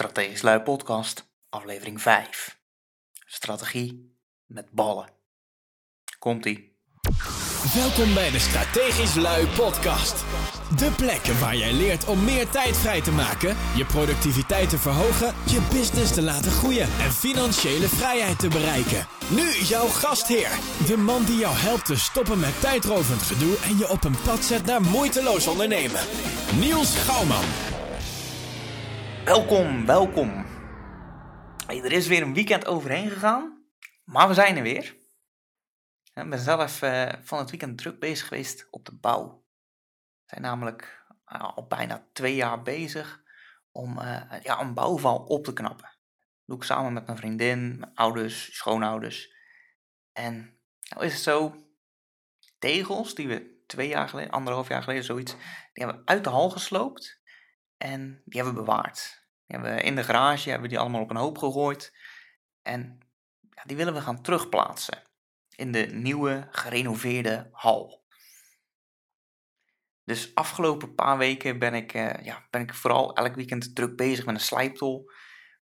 Strategisch Lui Podcast, aflevering 5. Strategie met ballen. Komt-ie. Welkom bij de Strategisch Lui Podcast. De plek waar jij leert om meer tijd vrij te maken, je productiviteit te verhogen, je business te laten groeien en financiële vrijheid te bereiken. Nu jouw gastheer, de man die jou helpt te stoppen met tijdrovend gedoe en je op een pad zet naar moeiteloos ondernemen. Niels Gouwman. Welkom, welkom. Er is weer een weekend overheen gegaan, maar we zijn er weer. Ik ben zelf eh, van het weekend druk bezig geweest op de bouw. We zijn namelijk eh, al bijna twee jaar bezig om eh, ja, een bouwval op te knappen. Dat doe ik samen met mijn vriendin, mijn ouders, schoonouders. En nou is het zo, tegels die we twee jaar geleden, anderhalf jaar geleden zoiets, die hebben we uit de hal gesloopt en die hebben we bewaard. Hebben in de garage hebben we die allemaal op een hoop gegooid. En ja, die willen we gaan terugplaatsen in de nieuwe gerenoveerde hal. Dus afgelopen paar weken ben ik, uh, ja, ben ik vooral elk weekend druk bezig met een slijptol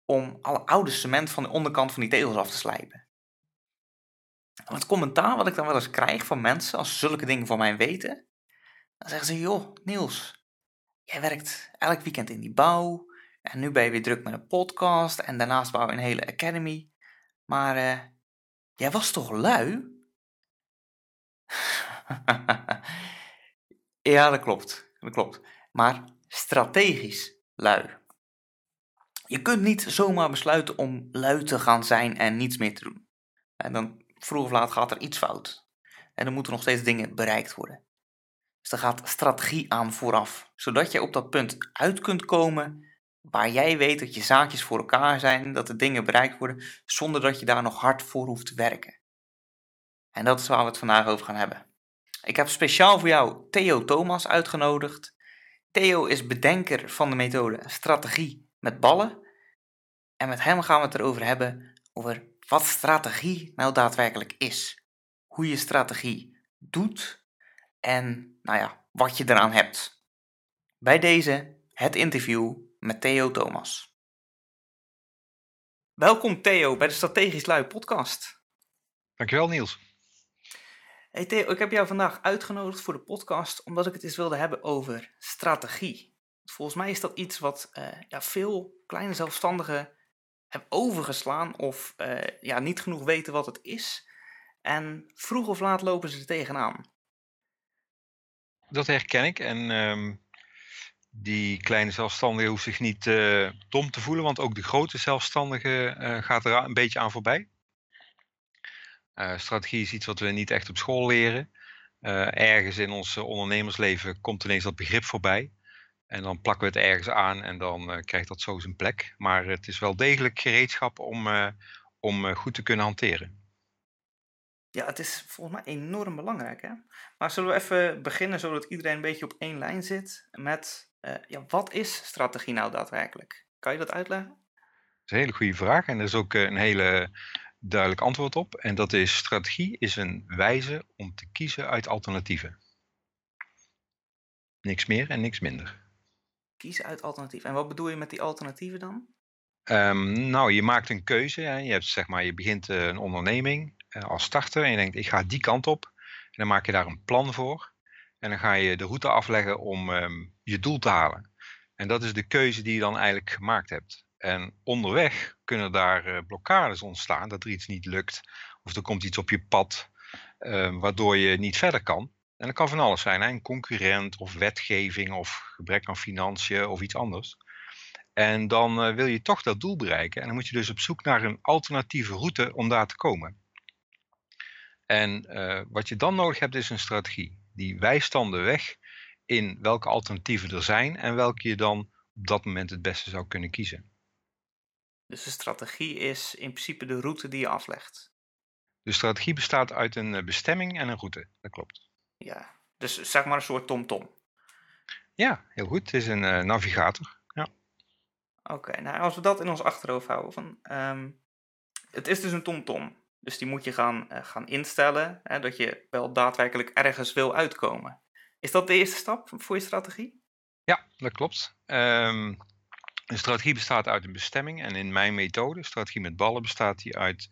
om alle oude cement van de onderkant van die tegels af te slijpen. En het commentaar wat ik dan wel eens krijg van mensen als zulke dingen van mij weten, dan zeggen ze: Joh, Niels, jij werkt elk weekend in die bouw. En nu ben je weer druk met een podcast en daarnaast bouw je een hele academy. Maar uh, jij was toch lui? ja, dat klopt. Dat klopt. Maar strategisch lui. Je kunt niet zomaar besluiten om lui te gaan zijn en niets meer te doen. En dan vroeg of laat gaat er iets fout. En dan moeten nog steeds dingen bereikt worden. Dus er gaat strategie aan vooraf, zodat je op dat punt uit kunt komen waar jij weet dat je zaakjes voor elkaar zijn, dat de dingen bereikt worden, zonder dat je daar nog hard voor hoeft te werken. En dat is waar we het vandaag over gaan hebben. Ik heb speciaal voor jou Theo Thomas uitgenodigd. Theo is bedenker van de methode strategie met ballen. En met hem gaan we het erover hebben over wat strategie nou daadwerkelijk is. Hoe je strategie doet en nou ja, wat je eraan hebt. Bij deze het interview met Theo Thomas. Welkom Theo bij de Strategisch Lui podcast. Dankjewel Niels. Hey Theo, ik heb jou vandaag uitgenodigd voor de podcast omdat ik het eens wilde hebben over strategie. Volgens mij is dat iets wat uh, ja, veel kleine zelfstandigen hebben overgeslaan of uh, ja, niet genoeg weten wat het is. En vroeg of laat lopen ze er tegenaan. Dat herken ik en um, die kleine zelfstandige hoeft zich niet uh, dom te voelen, want ook de grote zelfstandige uh, gaat er een beetje aan voorbij. Uh, strategie is iets wat we niet echt op school leren. ergens in ons ondernemersleven komt ineens dat begrip voorbij. En dan plakken we het ergens aan en dan krijgt dat zo zijn plek. Maar het is wel degelijk gereedschap om, om goed te kunnen hanteren. Ja, het is volgens mij enorm belangrijk. Hè? Maar zullen we even beginnen zodat iedereen een beetje op één lijn zit met uh, ja, wat is strategie nou daadwerkelijk? Kan je dat uitleggen? Dat is een hele goede vraag en er is ook een hele duidelijk antwoord op. En dat is strategie is een wijze om te kiezen uit alternatieven. Niks meer en niks minder. Kiezen uit alternatieven. En wat bedoel je met die alternatieven dan? Um, nou, je maakt een keuze. Hè. Je, hebt, zeg maar, je begint een onderneming uh, als starter en je denkt, ik ga die kant op. En dan maak je daar een plan voor. En dan ga je de route afleggen om um, je doel te halen. En dat is de keuze die je dan eigenlijk gemaakt hebt. En onderweg kunnen daar uh, blokkades ontstaan, dat er iets niet lukt. Of er komt iets op je pad, uh, waardoor je niet verder kan. En dat kan van alles zijn, hè? een concurrent of wetgeving of gebrek aan financiën of iets anders. En dan uh, wil je toch dat doel bereiken. En dan moet je dus op zoek naar een alternatieve route om daar te komen. En wat je dan nodig hebt is een strategie die wijst dan de weg in welke alternatieven er zijn en welke je dan op dat moment het beste zou kunnen kiezen. Dus de strategie is in principe de route die je aflegt. De strategie bestaat uit een eh, bestemming en een route, dat klopt. Ja, dus zeg maar een soort TomTom. -tom. Ja, heel goed. Het is een uh, navigator. Ja. Oké, okay, nou als we dat in ons achterhoofd houden. Van, um, het is dus een TomTom. -tom. Dus die moet je gaan, uh, gaan instellen, hè, dat je wel daadwerkelijk ergens wil uitkomen. Is dat de eerste stap voor je strategie? Ja, dat klopt. Een strategie bestaat uit een bestemming en in mijn methode, strategie met ballen, bestaat die uit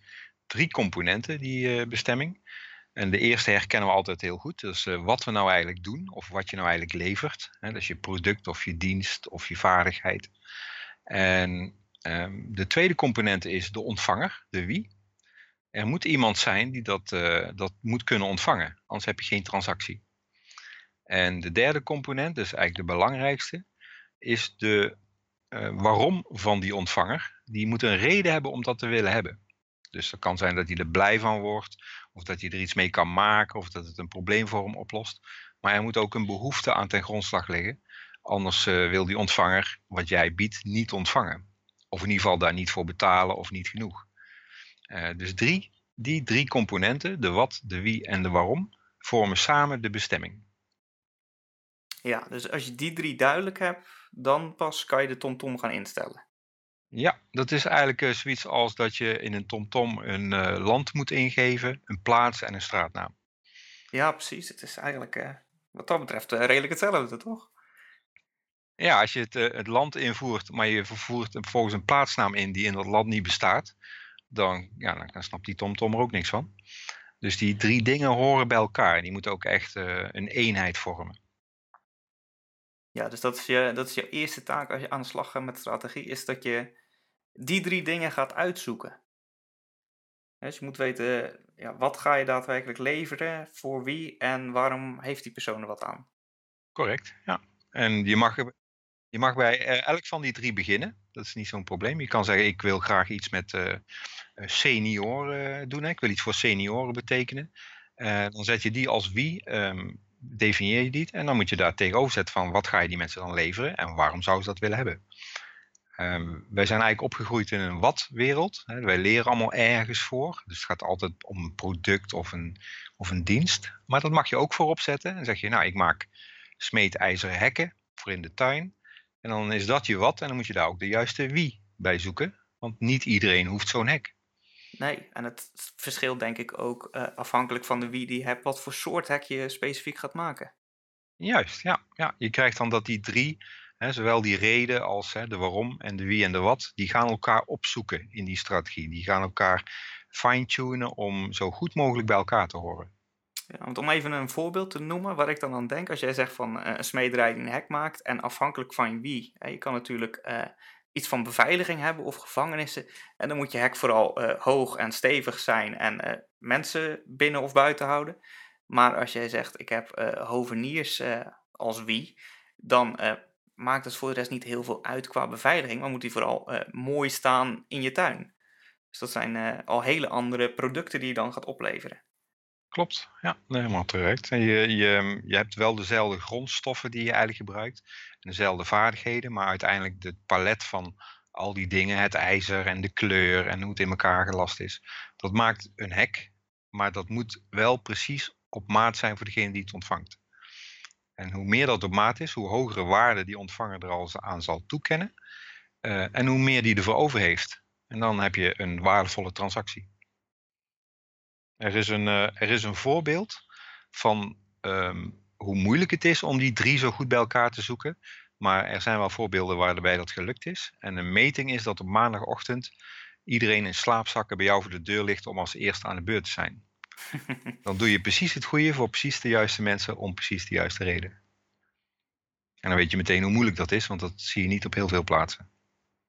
drie componenten, die uh, bestemming. En de eerste herkennen we altijd heel goed. Dus uh, wat we nou eigenlijk doen of wat je nou eigenlijk levert. Hè, dus je product of je dienst of je vaardigheid. En um, de tweede component is de ontvanger, de wie. Er moet iemand zijn die dat, uh, dat moet kunnen ontvangen, anders heb je geen transactie. En de derde component, dus eigenlijk de belangrijkste, is de uh, waarom van die ontvanger. Die moet een reden hebben om dat te willen hebben. Dus het kan zijn dat hij er blij van wordt, of dat hij er iets mee kan maken, of dat het een probleem voor hem oplost. Maar er moet ook een behoefte aan ten grondslag liggen. Anders uh, wil die ontvanger wat jij biedt niet ontvangen. Of in ieder geval daar niet voor betalen of niet genoeg. Uh, dus drie, die drie componenten, de wat, de wie en de waarom, vormen samen de bestemming. Ja, dus als je die drie duidelijk hebt, dan pas kan je de TomTom gaan instellen. Ja, dat is eigenlijk uh, zoiets als dat je in een TomTom een uh, land moet ingeven, een plaats en een straatnaam. Ja, precies. Het is eigenlijk uh, wat dat betreft redelijk hetzelfde, toch? Ja, als je het, het, land invoert, maar je vervoert vervolgens een plaatsnaam in die in dat land niet bestaat, dan, ja, dan, dan snapt die TomTom er ook niks van. Dus die drie dingen horen bij elkaar. Die moeten ook echt een eenheid vormen. Ja, dus dat is, je, dat is je eerste taak als je aan de slag gaat met strategie, is dat je die drie dingen gaat uitzoeken. Dus je moet weten, ja, wat ga je daadwerkelijk leveren, voor wie en waarom heeft die persoon er wat aan. Correct, ja. En je mag, je mag bij elk van die drie beginnen. Dat is niet zo'n probleem. Je kan zeggen, ik wil graag iets met uh, senioren doen. Hè. Ik wil iets voor senioren betekenen. Dan zet je die als wie. Um, definieer je die en dan moet je daar tegenover zetten van wat ga je die mensen dan leveren en waarom zouden ze dat willen hebben. Um, wij zijn eigenlijk opgegroeid in een wat-wereld. Wij leren allemaal ergens voor. Dus het gaat altijd om een product of een, of een dienst. Maar dat mag je ook voorop zetten. En zeg je, nou, ik maak smeedijzeren hekken voor in de tuin. En dan is dat je wat. En dan moet je daar ook de juiste wie bij zoeken. Want niet iedereen hoeft zo'n hek. Nee, en het verschilt denk ik ook uh, afhankelijk van de wie die hebt, wat voor soort hek je specifiek gaat maken. Juist, ja. ja. Je krijgt dan dat die drie, hè, zowel die reden als hè, de waarom en de wie en de wat, die gaan elkaar opzoeken in die strategie. Die gaan elkaar fine-tunen om zo goed mogelijk bij elkaar te horen. Ja, want om even een voorbeeld te noemen waar ik dan aan denk, als jij zegt van uh, een smederij die een hek maakt en afhankelijk van wie, hè, je kan natuurlijk uh, iets van beveiliging hebben of gevangenissen. En dan moet je hek vooral uh, hoog en stevig zijn en uh, mensen binnen of buiten houden. Maar als jij zegt, ik heb uh, hoveniers als wie, dan maakt het voor de rest niet heel veel uit qua beveiliging. Maar moet die vooral mooi staan in je tuin. Dus dat zijn al hele andere producten die je dan gaat opleveren. Klopt, ja, helemaal terecht. En je, je, je hebt wel dezelfde grondstoffen die je eigenlijk gebruikt, en dezelfde vaardigheden, maar uiteindelijk het palet van al die dingen, het ijzer en de kleur en hoe het in elkaar gelast is, dat maakt een hek, maar dat moet wel precies op maat zijn voor degene die het ontvangt. En hoe meer dat op maat is, hoe hogere waarde die ontvanger er al aan zal toekennen, uh, en hoe meer die ervoor over heeft. En dan heb je een waardevolle transactie. Er is een, uh, er is een voorbeeld van um, hoe moeilijk het is om die drie zo goed bij elkaar te zoeken. Maar er zijn wel voorbeelden waarbij dat gelukt is. En een meting is dat op maandagochtend iedereen in slaapzakken bij jou voor de deur ligt om als eerste aan de beurt te zijn. Dan doe je precies het goede voor precies de juiste mensen om precies de juiste reden. En dan weet je meteen hoe moeilijk dat is, want dat zie je niet op heel veel plaatsen.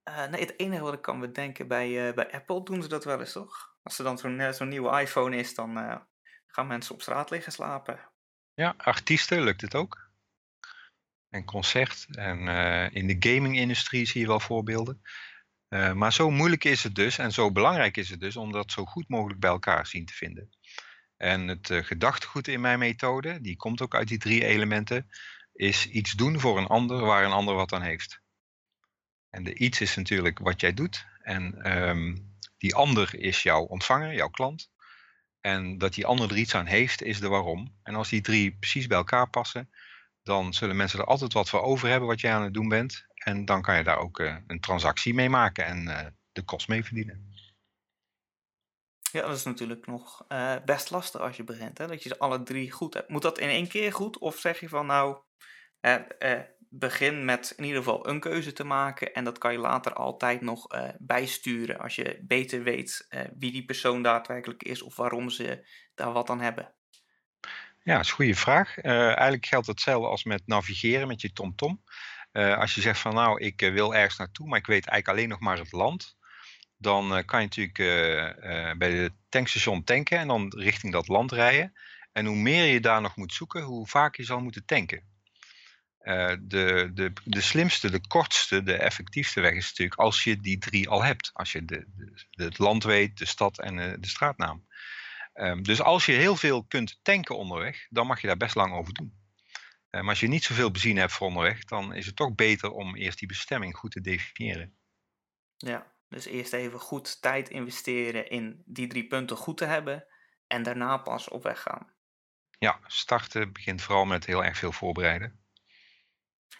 Uh, nee, het enige wat ik kan bedenken bij, uh, bij Apple doen ze dat wel eens, toch? Als er dan zo'n uh, zo'n nieuwe iPhone is, dan gaan mensen op straat liggen slapen. Ja, artiesten lukt het ook. En concert. En in de gaming-industrie zie je wel voorbeelden. maar zo moeilijk is het dus en zo belangrijk is het dus om dat zo goed mogelijk bij elkaar zien te vinden. En het gedachtegoed in mijn methode, die komt ook uit die drie elementen, is iets doen voor een ander waar een ander wat aan heeft. En de iets is natuurlijk wat jij doet. En um, die ander is jouw ontvanger, jouw klant. En dat die ander er iets aan heeft, is de waarom. En als die drie precies bij elkaar passen, dan zullen mensen er altijd wat voor over hebben wat jij aan het doen bent. En dan kan je daar ook uh, een transactie mee maken en uh, de kost mee verdienen. Ja, dat is natuurlijk nog uh, best lastig als je begint, hè? dat je ze alle drie goed hebt. Moet dat in één keer goed? Of zeg je van nou, begin met in ieder geval een keuze te maken. En dat kan je later altijd nog eh, bijsturen als je beter weet eh, wie die persoon daadwerkelijk is of waarom ze daar wat aan hebben. Ja, dat is een goede vraag. Eh, eigenlijk geldt hetzelfde als met navigeren met je TomTom. Uh, als je zegt van nou, ik wil ergens naartoe, maar ik weet eigenlijk alleen nog maar het land. Dan kan je natuurlijk bij de tankstation tanken en dan richting dat land rijden. En hoe meer je daar nog moet zoeken, hoe vaak je zal moeten tanken. Uh, de, de, de slimste, de kortste, de effectiefste weg is natuurlijk als je die drie al hebt. Als je de, de het land weet, de stad en uh, de straatnaam. Um, dus als je heel veel kunt tanken onderweg, dan mag je daar best lang over doen. Uh, maar als je niet zoveel benzine hebt voor onderweg, dan is het toch beter om eerst die bestemming goed te definiëren. Ja, dus eerst even goed tijd investeren in die drie punten goed te hebben en daarna pas op weg gaan. Ja, starten begint vooral met heel erg veel voorbereiden.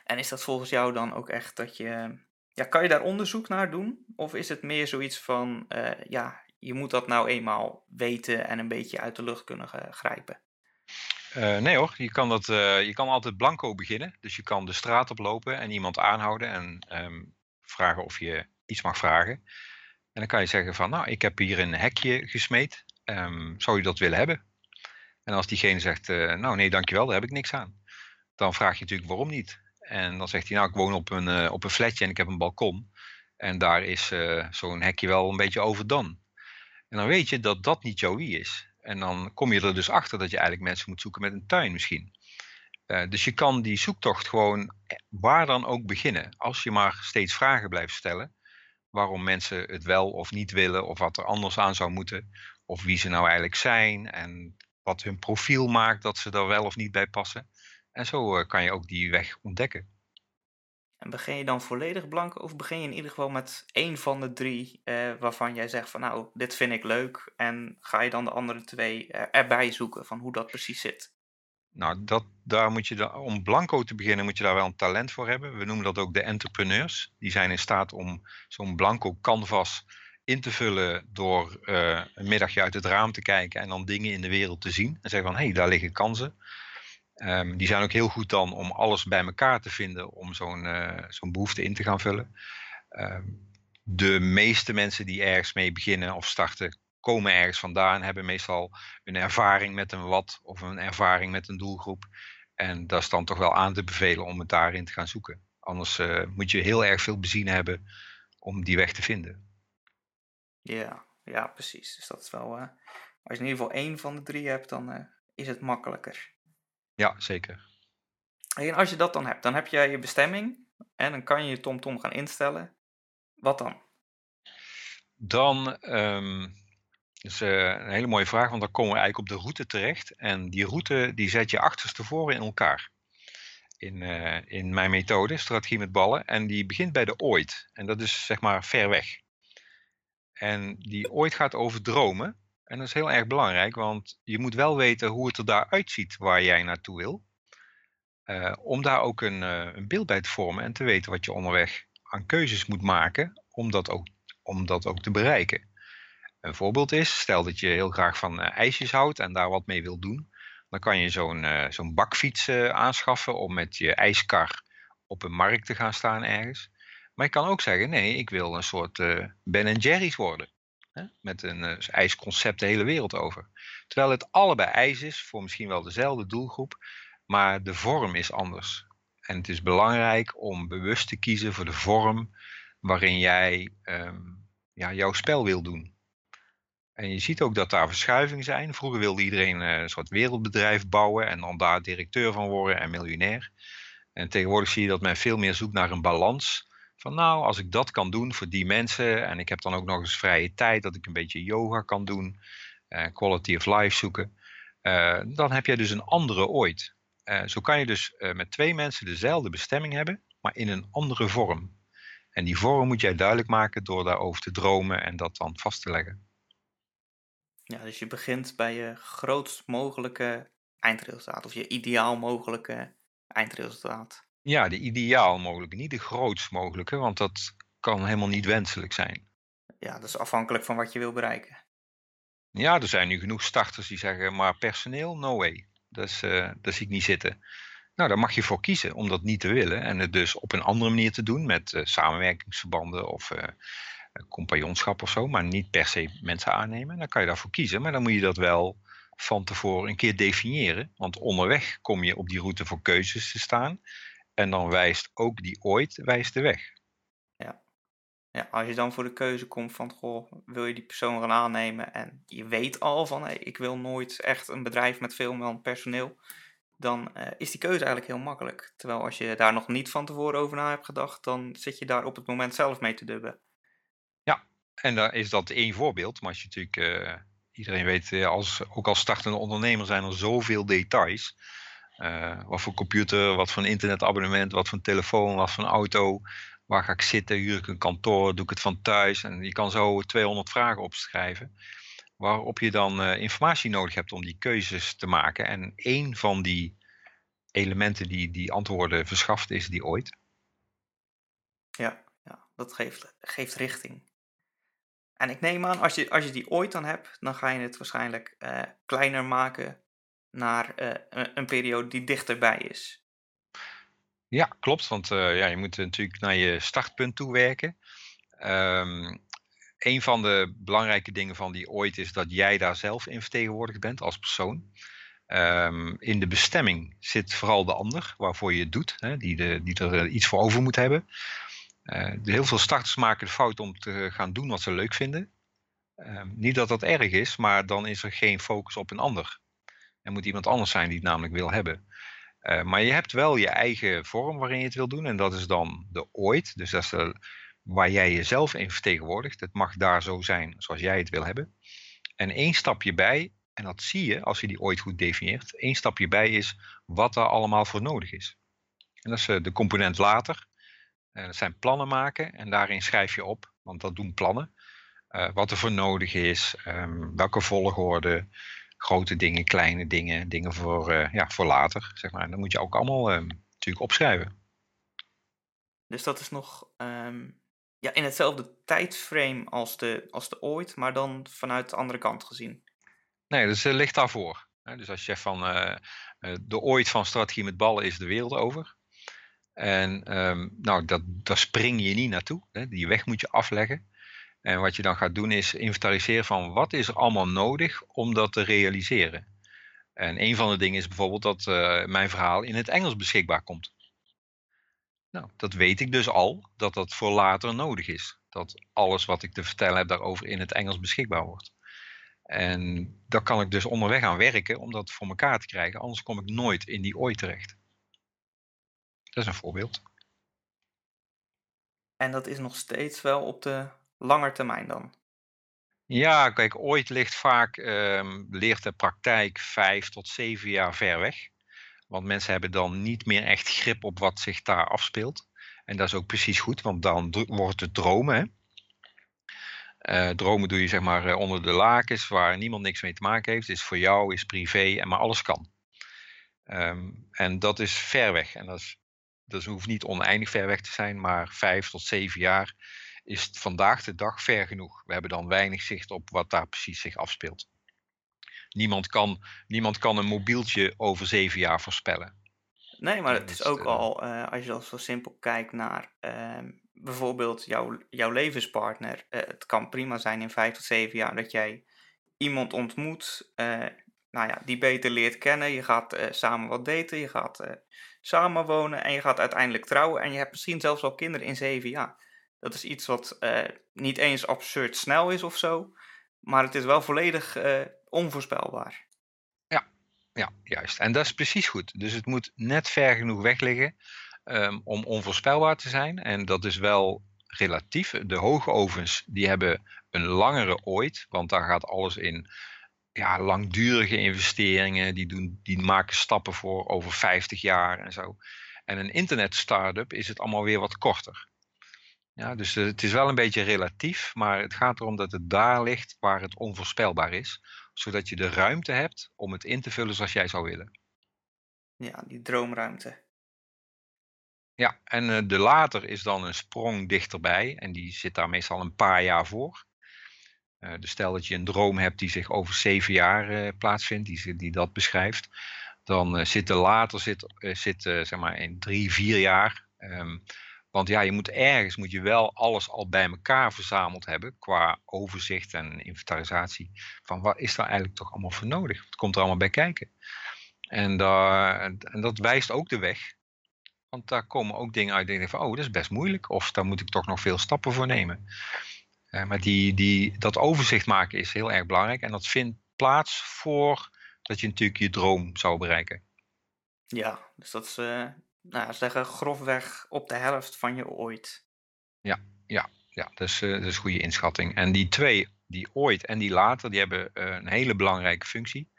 En is dat volgens jou dan ook echt dat je. Ja, kan je daar onderzoek naar doen? Of is het meer zoiets van, uh, ja, je moet dat nou eenmaal weten en een beetje uit de lucht kunnen grijpen? Uh, nee hoor, je kan, dat, uh, je kan altijd blanco beginnen. Dus je kan de straat oplopen en iemand aanhouden en um, vragen of je iets mag vragen. En dan kan je zeggen van, nou, ik heb hier een hekje gesmeed. Um, zou je dat willen hebben? En als diegene zegt, nou nee, dankjewel, daar heb ik niks aan. Dan vraag je natuurlijk waarom niet. En dan zegt hij, nou ik woon op een, uh, op een flatje en ik heb een balkon. En daar is uh, zo'n hekje wel een beetje overdone. En dan weet je dat dat niet jouw wie is. En dan kom je er dus achter dat je eigenlijk mensen moet zoeken met een tuin misschien. Uh, dus je kan die zoektocht gewoon waar dan ook beginnen. Als je maar steeds vragen blijft stellen. Waarom mensen het wel of niet willen. Of wat er anders aan zou moeten. Of wie ze nou eigenlijk zijn. En wat hun profiel maakt dat ze er wel of niet bij passen. En zo uh, kan je ook die weg ontdekken. En begin je dan volledig blank of begin je in ieder geval met één van de drie uh, waarvan jij zegt van nou, dit vind ik leuk en ga je dan de andere twee uh, erbij zoeken van hoe dat precies zit? Nou, dat, daar moet je dan, om blanco te beginnen moet je daar wel een talent voor hebben. We noemen dat ook de entrepreneurs. Die zijn in staat om zo'n blanco canvas in te vullen door uh, een middagje uit het raam te kijken en dan dingen in de wereld te zien. En zeggen van, hé, hey, daar liggen kansen. Um, die zijn ook heel goed dan om alles bij elkaar te vinden om zo'n uh, zo'n behoefte in te gaan vullen. Um, de meeste mensen die ergens mee beginnen of starten, komen ergens vandaan, hebben meestal een ervaring met een wat of een ervaring met een doelgroep. En dat is dan toch wel aan te bevelen om het daarin te gaan zoeken. Anders uh, moet je heel erg veel benzine hebben om die weg te vinden. Ja, ja, precies. Dus dat is wel. Uh, als je in ieder geval één van de drie hebt, dan is het makkelijker. Ja, zeker. En als je dat dan hebt, dan heb je je bestemming en dan kan je je TomTom gaan instellen. Wat dan? Dan um, is uh, een hele mooie vraag, want dan komen we eigenlijk op de route terecht. En die route die zet je achterstevoren in elkaar. In, uh, in mijn methode, strategie met ballen. En die begint bij de ooit. En dat is zeg maar ver weg. En die ooit gaat over dromen. En dat is heel erg belangrijk, want je moet wel weten hoe het er daar uitziet waar jij naartoe wil. Uh, om daar ook een, uh, een, beeld bij te vormen en te weten wat je onderweg aan keuzes moet maken om dat ook, om dat ook te bereiken. Een voorbeeld is, stel dat je heel graag van uh, ijsjes houdt en daar wat mee wil doen. Dan kan je zo'n zo'n bakfiets aanschaffen om met je ijskar op een markt te gaan staan ergens. Maar je kan ook zeggen, nee, ik wil een soort Ben Jerry's worden. Hè? Met een uh, ijsconcept de hele wereld over. Terwijl het allebei ijs is, voor misschien wel dezelfde doelgroep, maar de vorm is anders. En het is belangrijk om bewust te kiezen voor de vorm waarin jij um, ja, jouw spel wil doen. En je ziet ook dat daar verschuivingen zijn. Vroeger wilde iedereen uh, een soort wereldbedrijf bouwen en dan daar directeur van worden en miljonair. En tegenwoordig zie je dat men veel meer zoekt naar een balans van nou, als ik dat kan doen voor die mensen en ik heb dan ook nog eens vrije tijd dat ik een beetje yoga kan doen, uh, quality of life zoeken, uh, dan heb jij dus een andere ooit. Uh, zo kan je dus met twee mensen dezelfde bestemming hebben, maar in een andere vorm. En die vorm moet jij duidelijk maken door daarover te dromen en dat dan vast te leggen. Ja, dus je begint bij je grootst mogelijke eindresultaat of je ideaal mogelijke eindresultaat. Ja, de ideaal mogelijke, niet de grootst mogelijke, want dat kan helemaal niet wenselijk zijn. Ja, dat is afhankelijk van wat je wil bereiken. Ja, er zijn nu genoeg starters die zeggen, maar personeel, no way. Dat, is, uh, dat zie ik niet zitten. Nou, daar mag je voor kiezen om dat niet te willen en het dus op een andere manier te doen met uh, samenwerkingsverbanden of uh, compagnonschap of zo, maar niet per se mensen aannemen. Dan kan je daarvoor kiezen, maar dan moet je dat wel van tevoren een keer definiëren. Want onderweg kom je op die route voor keuzes te staan. En dan wijst ook die ooit wijst de weg. Ja. ja, als je dan voor de keuze komt van, goh, wil je die persoon gaan aannemen en je weet al van, hey, ik wil nooit echt een bedrijf met veel man personeel, dan uh, is die keuze eigenlijk heel makkelijk. Terwijl als je daar nog niet van tevoren over na hebt gedacht, dan zit je daar op het moment zelf mee te dubben. Ja, en daar is dat één voorbeeld. Maar als je natuurlijk, uh, iedereen weet, uh, als, ook als startende ondernemer zijn er zoveel details. Wat voor computer, wat voor internetabonnement, wat voor telefoon, wat voor auto. Waar ga ik zitten? Huur ik een kantoor? Doe ik het van thuis? En je kan zo 200 vragen opschrijven waarop je dan uh, informatie nodig hebt om die keuzes te maken. En één van die elementen die die antwoorden verschaft is die ooit. Ja, ja dat geeft, geeft richting. En ik neem aan, als je, als je die ooit dan hebt, dan ga je het waarschijnlijk uh, kleiner maken naar uh, een, periode die dichterbij is. Ja, klopt. Want ja, je moet natuurlijk naar je startpunt toe werken. Um, een van de belangrijke dingen van die ooit is dat jij daar zelf in vertegenwoordigd bent als persoon. Um, in de bestemming zit vooral de ander waarvoor je het doet, hè, die, de, die er eh, iets voor over moet hebben. Heel veel starters maken de fout om te gaan doen wat ze leuk vinden. Uh, niet dat dat erg is, maar dan is er geen focus op een ander. Er moet iemand anders zijn die het namelijk wil hebben. Uh, maar je hebt wel je eigen vorm waarin je het wil doen. En dat is dan de ooit. Dus dat is waar jij jezelf in vertegenwoordigt. Het mag daar zo zijn zoals jij het wil hebben. En één stapje bij, en dat zie je als je die ooit goed definieert, één stapje bij is wat er allemaal voor nodig is. En dat is eh, de component later. En dat zijn plannen maken en daarin schrijf je op, want dat doen plannen. Wat er voor nodig is, um, welke volgorde, grote dingen, kleine dingen, dingen voor, uh, ja, voor later. Zeg maar. En dat moet je ook allemaal um, natuurlijk opschrijven. Dus dat is nog um, ja, in hetzelfde tijdframe als de, als de ooit, maar dan vanuit de andere kant gezien. Nee, dus het ligt daarvoor. Dus als je zegt van uh, de ooit van strategie met ballen is de wereld over. En um, nou, dat, daar spring je niet naartoe. Hè? Die weg moet je afleggen. En wat je dan gaat doen is inventariseren van wat is er allemaal nodig om dat te realiseren. En een van de dingen is bijvoorbeeld dat uh, mijn verhaal in het Engels beschikbaar komt. Nou, dat weet ik dus al, dat dat voor later nodig is. Dat alles wat ik te vertellen heb daarover in het Engels beschikbaar wordt. En daar kan ik dus onderweg aan werken om dat voor elkaar te krijgen. Anders kom ik nooit in die ooit terecht. Dat is een voorbeeld. En dat is nog steeds wel op de lange termijn dan? Ja, kijk, ooit ligt vaak, um, de praktijk vijf tot zeven jaar ver weg. Want mensen hebben dan niet meer echt grip op wat zich daar afspeelt. En dat is ook precies goed, want dan wordt het dromen. Hè? Uh, dromen doe je zeg maar eh, onder de lakens, waar niemand niks mee te maken heeft. Is voor jou, is privé, en maar alles kan. Um, en dat is ver weg. En dat, is, dat hoeft niet oneindig ver weg te zijn, maar vijf tot zeven jaar is het vandaag de dag ver genoeg. We hebben dan weinig zicht op wat daar precies zich afspeelt. Niemand kan, niemand kan een mobieltje over zeven jaar voorspellen. Nee, maar het is ook al, uh, als je al zo simpel kijkt naar uh, bijvoorbeeld jouw, jouw levenspartner. Uh, het kan prima zijn in vijf tot zeven jaar dat jij iemand ontmoet, nou ja, die beter leert kennen. Je gaat samen wat daten, je gaat samenwonen en je gaat uiteindelijk trouwen. En je hebt misschien zelfs al kinderen in zeven jaar. Dat is iets wat niet eens absurd snel is of zo, maar het is wel volledig onvoorspelbaar. Ja, ja, juist. En dat is precies goed. Dus het moet net ver genoeg weg liggen um, om onvoorspelbaar te zijn. En dat is wel relatief. De hoge ovens die hebben een langere ooit, want daar gaat alles in ja, langdurige investeringen. Die, doen, die maken stappen voor over 50 jaar en zo. En een internet startup is het allemaal weer wat korter. Ja, dus het is wel een beetje relatief, maar het gaat erom dat het daar ligt waar het onvoorspelbaar is zodat je de ruimte hebt om het in te vullen zoals jij zou willen. Ja, die droomruimte. Ja, en uh, de later is dan een sprong dichterbij en die zit daar meestal een paar jaar voor. Uh, dus stel dat je een droom hebt die zich over zeven jaar plaatsvindt, die, die dat beschrijft, dan zit de later zit, zit zeg maar in drie, vier jaar. Um, want ja, je moet ergens moet je wel alles al bij elkaar verzameld hebben qua overzicht en inventarisatie. Van wat is daar eigenlijk toch allemaal voor nodig? Wat komt er allemaal bij kijken? En, en dat wijst ook de weg. Want daar komen ook dingen uit. Denk van, oh, dat is best moeilijk. Of daar moet ik toch nog veel stappen voor nemen. Uh, maar die, die, dat overzicht maken is heel erg belangrijk. En dat vindt plaats voor dat je natuurlijk je droom zou bereiken. Ja, dus dat is, uh, nou, zeggen grofweg op de helft van je ooit. Ja, ja, ja dat, is, uh, dat is een goede inschatting. En die twee, die ooit en die later, die hebben een hele belangrijke functie.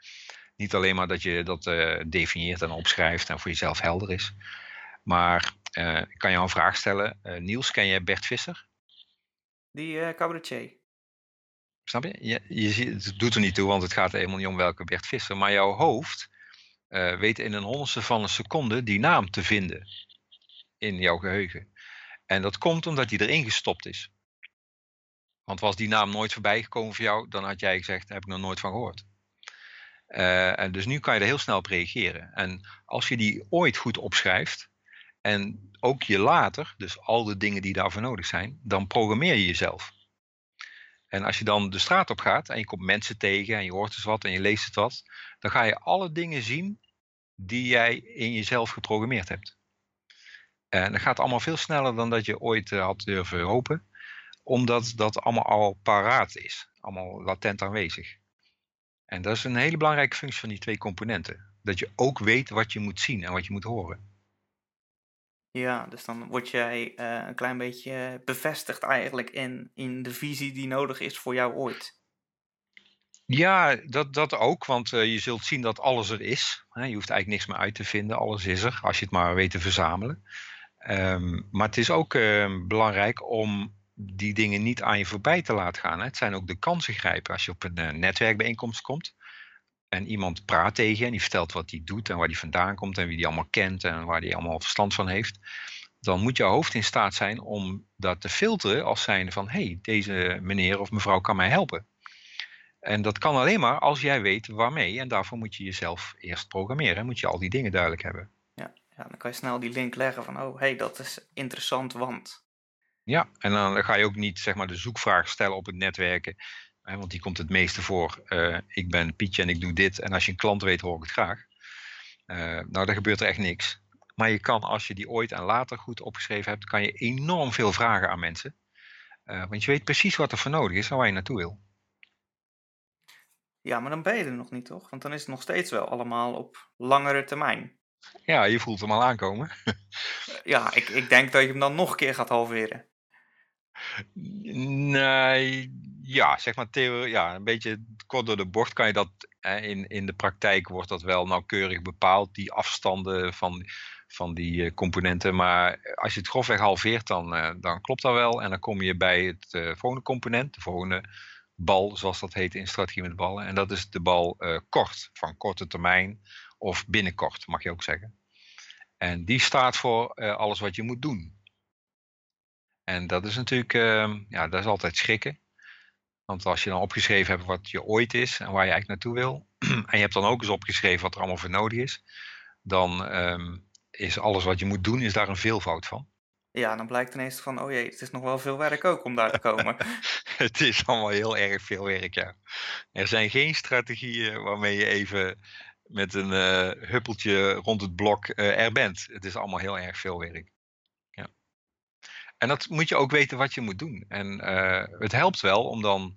Niet alleen maar dat je dat uh, definieert en opschrijft en voor jezelf helder is. Maar ik kan jou een vraag stellen. Niels, ken jij Bert Visser? Die cabaretier. Snap je? je? Je, Het doet er niet toe, want het gaat helemaal niet om welke Bert Visser. Maar jouw hoofd weet in een honderdste van een seconde die naam te vinden in jouw geheugen. En dat komt omdat die erin gestopt is. Want was die naam nooit voorbij gekomen voor jou, dan had jij gezegd, daar heb ik nog nooit van gehoord. Uh, en dus nu kan je er heel snel op reageren. En als je die ooit goed opschrijft, en ook je later, dus al de dingen die daarvoor nodig zijn, dan programmeer je jezelf. En als je dan de straat op gaat en je komt mensen tegen en je hoort eens wat en je leest het wat, dan ga je alle dingen zien die jij in jezelf geprogrammeerd hebt. En dat gaat allemaal veel sneller dan dat je ooit uh, had durven hopen, omdat dat allemaal al paraat is, allemaal latent aanwezig. En dat is een hele belangrijke functie van die twee componenten. Dat je ook weet wat je moet zien en wat je moet horen. Ja, dus dan word jij uh, een klein beetje bevestigd eigenlijk in, in de visie die nodig is voor jou ooit. Ja, dat, dat ook, want uh, je zult zien dat alles er is. Je hoeft eigenlijk niks meer uit te vinden, alles is er, als je het maar weet te verzamelen. Um, maar het is ook uh, belangrijk om die dingen niet aan je voorbij te laten gaan. Hè. Het zijn ook de kansen grijpen. Als je op een uh, netwerkbijeenkomst komt en iemand praat tegen je en die vertelt wat hij doet en waar hij vandaan komt en wie die allemaal kent en waar hij allemaal verstand van heeft, dan moet je hoofd in staat zijn om dat te filteren als zijnde van hé, hey, deze meneer of mevrouw kan mij helpen. En dat kan alleen maar als jij weet waarmee en daarvoor moet je jezelf eerst programmeren, moet je al die dingen duidelijk hebben. Ja, ja dan kan je snel die link leggen van oh, hé, hey, dat is interessant, want ja, en dan ga je ook niet zeg maar, de zoekvraag stellen op het netwerken. Hè, want die komt het meeste voor. Uh, ik ben Pietje en ik doe dit. En als je een klant weet, hoor ik het graag. Uh, nou, dan gebeurt er echt niks. Maar je kan, als je die ooit en later goed opgeschreven hebt, kan je enorm veel vragen aan mensen. Uh, want je weet precies wat er voor nodig is en waar je naartoe wil. Ja, maar dan ben je er nog niet, toch? Want dan is het nog steeds wel allemaal op langere termijn. Ja, je voelt hem al aankomen. ja, ik, ik denk dat je hem dan nog een keer gaat halveren. Nee, ja, zeg maar theorie, ja, een beetje kort door de bocht kan je dat, in, in de praktijk wordt dat wel nauwkeurig bepaald, die afstanden van, van die eh, componenten. Maar als je het grofweg halveert, dan, eh, dan klopt dat wel. En dan kom je bij het volgende component, de volgende bal, zoals dat heet in strategie met ballen. En dat is de bal kort, van korte termijn of binnenkort, mag je ook zeggen. En die staat voor alles wat je moet doen. En dat is natuurlijk, uh, ja, dat is altijd schrikken. Want als je dan opgeschreven hebt wat je ooit is en waar je eigenlijk naartoe wil, en je hebt dan ook eens opgeschreven wat er allemaal voor nodig is, dan um, is alles wat je moet doen, is daar een veelvoud van. Ja, dan blijkt ineens van, oh jee, het is nog wel veel werk ook om daar te komen. het is allemaal heel erg veel werk, ja. Er zijn geen strategieën waarmee je even met een uh, huppeltje rond het blok uh, er bent. Het is allemaal heel erg veel werk. En dat moet je ook weten wat je moet doen. En uh, het helpt wel om dan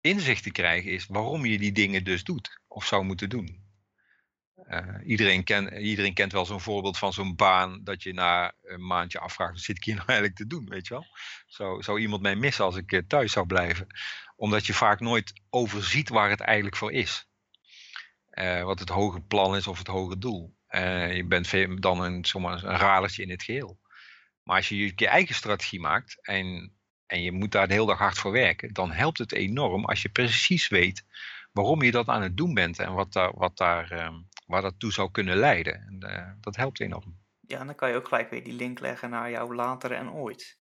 inzicht te krijgen is waarom je die dingen dus doet of zou moeten doen. Uh, iedereen, ken, iedereen kent wel zo'n voorbeeld van zo'n baan dat je na een maandje afvraagt, wat zit ik hier nou eigenlijk te doen, weet je wel? Zou, zou iemand mij missen als ik thuis zou blijven? Omdat je vaak nooit overziet waar het eigenlijk voor is. Uh, wat het hoge plan is of het hoge doel. je bent dan een, zomaar een radertje in het geheel. Maar als je je eigen strategie maakt en, en je moet daar de hele dag hard voor werken, dan helpt het enorm als je precies weet waarom je dat aan het doen bent en wat daar, wat daar, uh, waar dat toe zou kunnen leiden. En, uh, dat helpt enorm. Ja, en dan kan je ook gelijk weer die link leggen naar jouw later en ooit.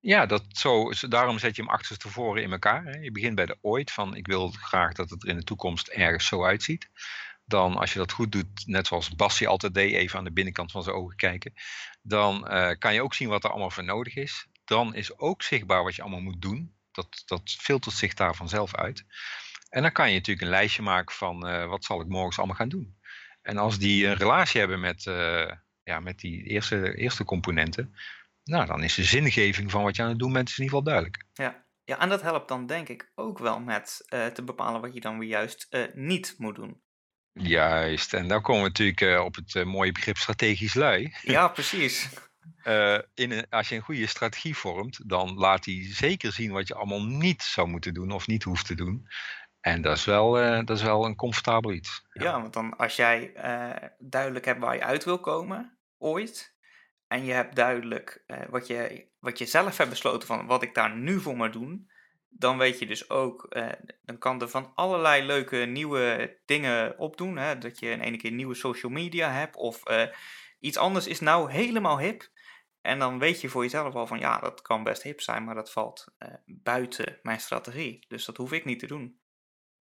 Ja, dat zo, daarom zet je hem achterstevoren in elkaar. Hè. Je begint bij de ooit, van ik wil graag dat het er in de toekomst ergens zo uitziet. dan als je dat goed doet, net zoals Bassi altijd deed, even aan de binnenkant van zijn ogen kijken, dan eh, kan je ook zien wat er allemaal voor nodig is. Dan is ook zichtbaar wat je allemaal moet doen. Dat, dat filtert zich daar vanzelf uit. En dan kan je natuurlijk een lijstje maken van uh, wat zal ik morgens allemaal gaan doen. En als die een relatie hebben met, uh, ja, met die eerste, eerste componenten, nou, dan is de zingeving van wat je aan het doen bent in ieder geval duidelijk. Ja, ja en dat helpt dan denk ik ook wel met uh, te bepalen wat je dan weer juist niet moet doen. Juist, en dan komen we natuurlijk op het mooie begrip strategisch lui. Ja, precies. in een, als je een goede strategie vormt, dan laat hij zeker zien wat je allemaal niet zou moeten doen of niet hoeft te doen. En dat is wel, uh, dat is wel een comfortabel iets. Ja, ja want dan als jij uh, duidelijk hebt waar je uit wil komen, ooit, en je hebt duidelijk uh, wat, je, wat je zelf hebt besloten van wat ik daar nu voor moet doen, dan weet je dus ook, dan kan er van allerlei leuke nieuwe dingen opdoen. Hè? Dat je in ene keer nieuwe social media hebt of iets anders is nou helemaal hip. En dan weet je voor jezelf al van ja, dat kan best hip zijn, maar dat valt buiten mijn strategie. Dus dat hoef ik niet te doen.